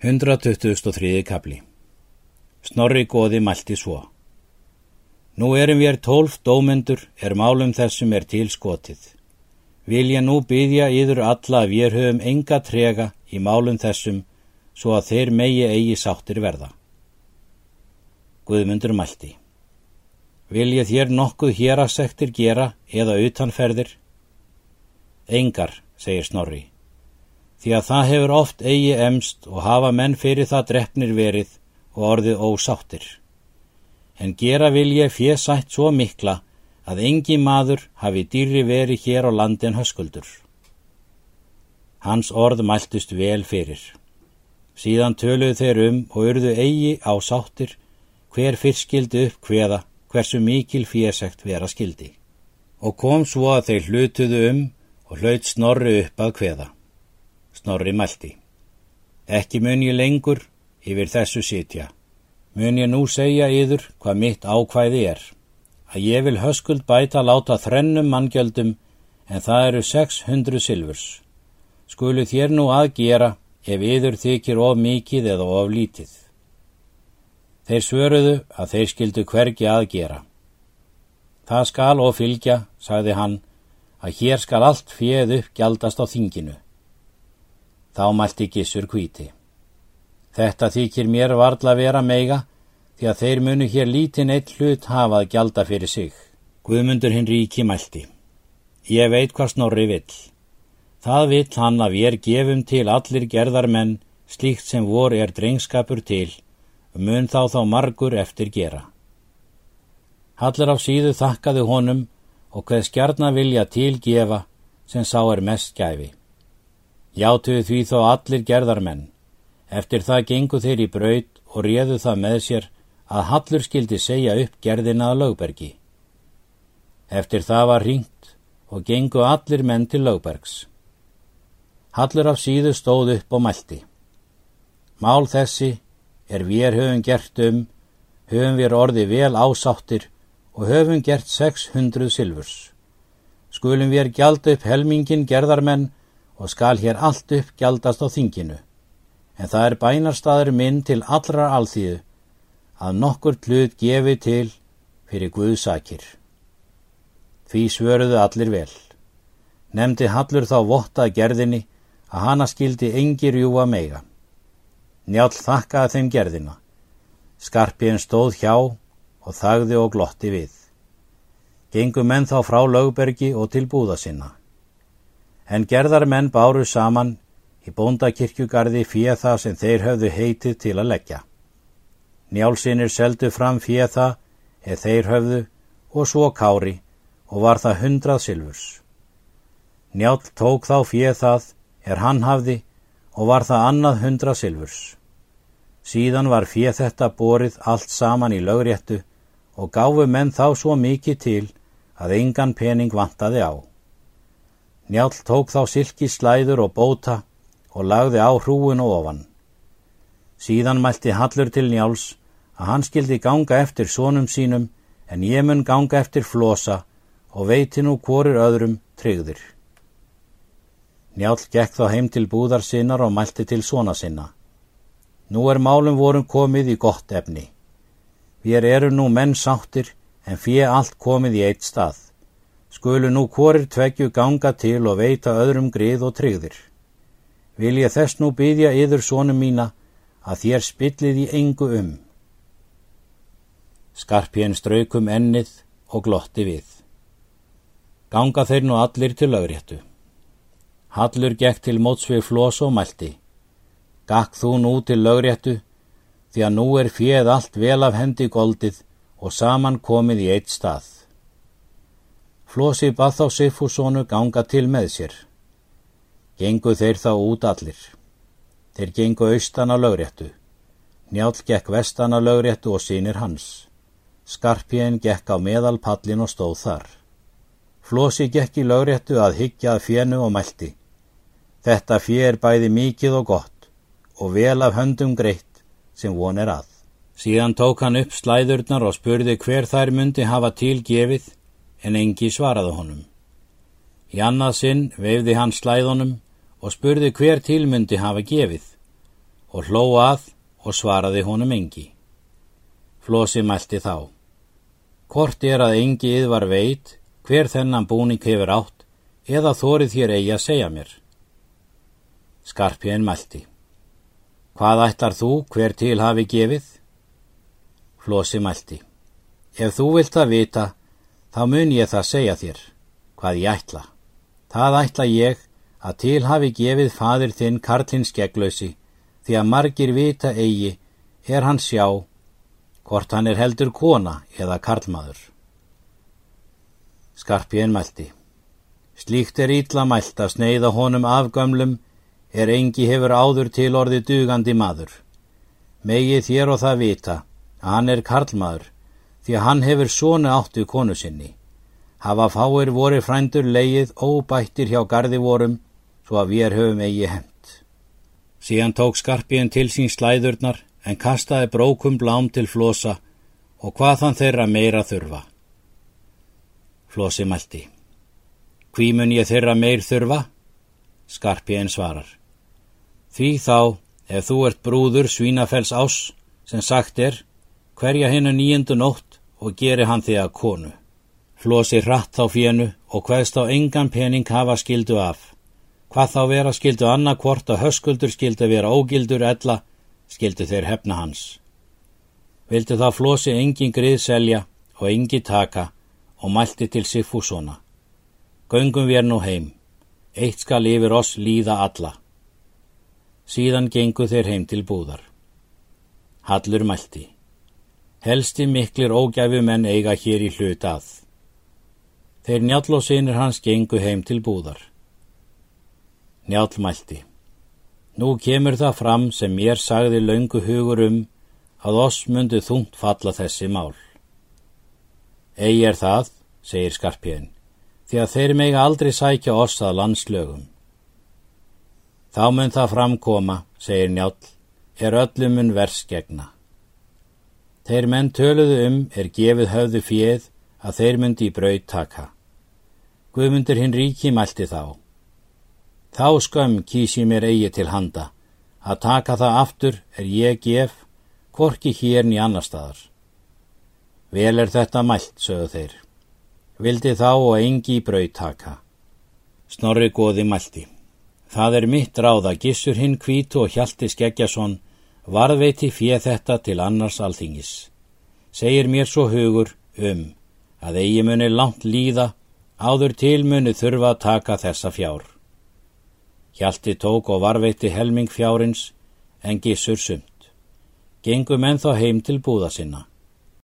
123. kapli Snorri goði mælti svo. Nú erum við tólf dómendur er málum þessum er til skotið. Vil ég nú byggja yður alla að við höfum enga trega í málum þessum svo að þeir megi eigi sáttir verða. Guðmundur mælti. Vil ég þér nokkuð hér að sektir gera eða utanferðir? Engar, segir Snorri því að það hefur oft eigi emst og hafa menn fyrir það drefnir verið og orðið ósáttir. En gera vil ég fjesætt svo mikla að engi maður hafi dýri verið hér á landin höskuldur. Hans orð mæltust vel fyrir. Síðan töluðu þeir um og urðu eigi á sáttir hver fyrst skildi upp hveða hversu mikil fjesætt vera skildi. Og kom svo að þeir hlutuðu um og hlaut snorri upp að hveða. Snorri mælti. Ekki mun ég lengur yfir þessu sitja. Mun ég nú segja yður hvað mitt ákvæði er. Að ég vil höskuld bæta láta þrennum manngjöldum en það eru 600 silfurs. Skulu þér nú að gera ef yður þykir of mikið eða of lítið. Þeir svöruðu að þeir skildu hvergi að gera. Það skal og fylgja, sagði hann, að hér skal allt fjöð upp gjaldast á þinginu. Þá mælti gissur kvíti. Þetta þykir mér varðla vera meiga því að þeir munu hér lítinn eitt hlut hafað gjalda fyrir sig. Guðmundur hinn ríki mælti. Ég veit hvað snorri vill. Það vill hann að við gefum til allir gerðarmenn slíkt sem vor er drengskapur til og mun þá þá margur eftir gera. Hallar á síðu þakkaðu honum og hvað skjarnar vilja tilgefa sem sá er mest gæfi. Játuðu því þó allir gerðarmenn. Eftir það gengu þeir í braut og réðu það með sér að Hallur skildi segja upp gerðina að lögbergi. Eftir það var ringt og gengu allir menn til lögbergs. Hallur af síðu stóð upp og mælti. Mál þessi er við höfum gert um, höfum við orði vel ásáttir og höfum gert 600 silfurs. Skulum við gjald upp helmingin gerðarmenn og skal hér allt upp gjaldast á þinginu, en það er bænarstaður minn til allra alþýðu að nokkur hlut gefi til fyrir Guðsakir. Því svöruðu allir vel. Nemdi Hallur þá vottað gerðinni að hana skildi engir júa meiga. Njál þakkaði þeim gerðina. Skarpiðin stóð hjá og þagði og glotti við. Gengu menn þá frá lögbergi og til búða sinna en gerðar menn báru saman í bóndakirkjugarði fyrir það sem þeir höfðu heitið til að leggja. Njálsinir seldu fram fyrir það eða þeir höfðu og svo kári og var það hundrað silfurs. Njál tók þá fyrir það er hann hafði og var það annað hundrað silfurs. Síðan var fyrir þetta borið allt saman í lögréttu og gáfu menn þá svo mikið til að engan pening vantaði á. Njál tók þá silki slæður og bóta og lagði á hrúin og ofan. Síðan mælti Hallur til Njáls að hann skildi ganga eftir sónum sínum en ég mun ganga eftir flosa og veiti nú hvorir öðrum tryggðir. Njál gekk þá heim til búðar sinnar og mælti til sóna sinna. Nú er málum vorum komið í gott efni. Við erum nú menn sáttir en fyrir allt komið í eitt stað skulu nú hvorir tveggju ganga til og veita öðrum grið og tryggðir. Vil ég þess nú byggja yður sónum mína að þér spillið í engu um. Skarpjén straukum ennið og glotti við. Ganga þeir nú allir til lögréttu. Hallur gekk til mótsvið flós og mælti. Gakk þú nú til lögréttu, því að nú er fjöð allt vel af hendi goldið og saman komið í eitt stað. Flósi bað þá Sifúsónu ganga til með sér. Gengu þeir þá út allir. Þeir gengu austan að lögréttu. Njál gekk vestan að lögréttu og sínir hans. Skarpjén gekk á meðal pallin og stóð þar. Flósi gekk í lögréttu að hyggja að fjennu og mælti. Þetta fjö er bæði mikið og gott og vel af höndum greitt sem von er að. Síðan tók hann upp slæðurnar og spurði hver þær myndi hafa tilgefið en engi svaraði honum. Í annað sinn veifði hann slæðunum og spurði hver tilmyndi hafa gefið og hló að og svaraði honum engi. Flosi mælti þá. Hvort er að engi yðvar veit hver þennan búning hefur átt eða þórið þér eigi að segja mér. Skarpjén mælti. Hvað ættar þú hver til hafi gefið? Flosi mælti. Ef þú vilt það vita, þá mun ég það segja þér, hvað ég ætla. Það ætla ég að til hafi gefið fadir þinn Karlins gegglösi, því að margir vita eigi er hann sjá, hvort hann er heldur kona eða karlmaður. Skarpjén mælti. Slíkt er ítla mælt að sneiða honum afgömlum er engi hefur áður til orði dugandi maður. Megi þér og það vita að hann er karlmaður því að hann hefur svona áttu konu sinni. Hafa fáir voru frændur leið óbættir hjá gardi vorum svo að við höfum eigi hend. Síðan tók skarpiðin til sín slæðurnar en kastaði brókum blám til flosa og hvað þann þeirra meira þurfa. Flosi mælti. Hví mun ég þeirra meir þurfa? Skarpiðin svarar. Því þá, ef þú ert brúður svínafells ás, sem sagt er, hverja hennu nýjendu nótt og geri hann þig að konu. Flosi hratt á fjennu og hvaðst á engan pening hafa skildu af. Hvað þá vera skildu annarkvort að höskuldur skildu vera ógildur ella, skildu þeir hefna hans. Vildu þá flosi engin grið selja og engi taka og mælti til sig fúsona. Göngum við nú heim. Eitt skal yfir oss líða alla. Síðan gengu þeir heim til búðar. Hallur mælti. Helsti miklir ógæfu menn eiga hér í hlut að. Þeir njall og sinir hans gengu heim til búðar. Njall mælti. Nú kemur það fram sem mér sagði laungu hugur um að oss myndu þungt falla þessi mál. Egi er það, segir skarpjörn því að þeir mega aldrei sækja oss að landslögum. Þá mun það framkoma, segir njál, er öllum mun vers gegna. Þeir menn töluðu um er gefið höfðu fjöð að þeir myndi í braut taka. Guðmundur hinn ríki mælti þá. Þá skömm kísi mér eigi til handa, að taka það aftur er ég gef, korki hérn í annar staðar. Vel er þetta mælt, sögðu þeir vildi þá og engi í braut taka. Snorri goði mælti. Það er mitt ráð að gissur hinn kvítu og hjalti Skeggjason varðveiti fjöð þetta til annars alþingis. Segir mér svo hugur um að eigi muni langt líða áður til muni þurfa að taka þessa fjár. Hjalti tók og varveiti helming fjárins en gissur sumt. Gengum enn þá heim til búða sinna.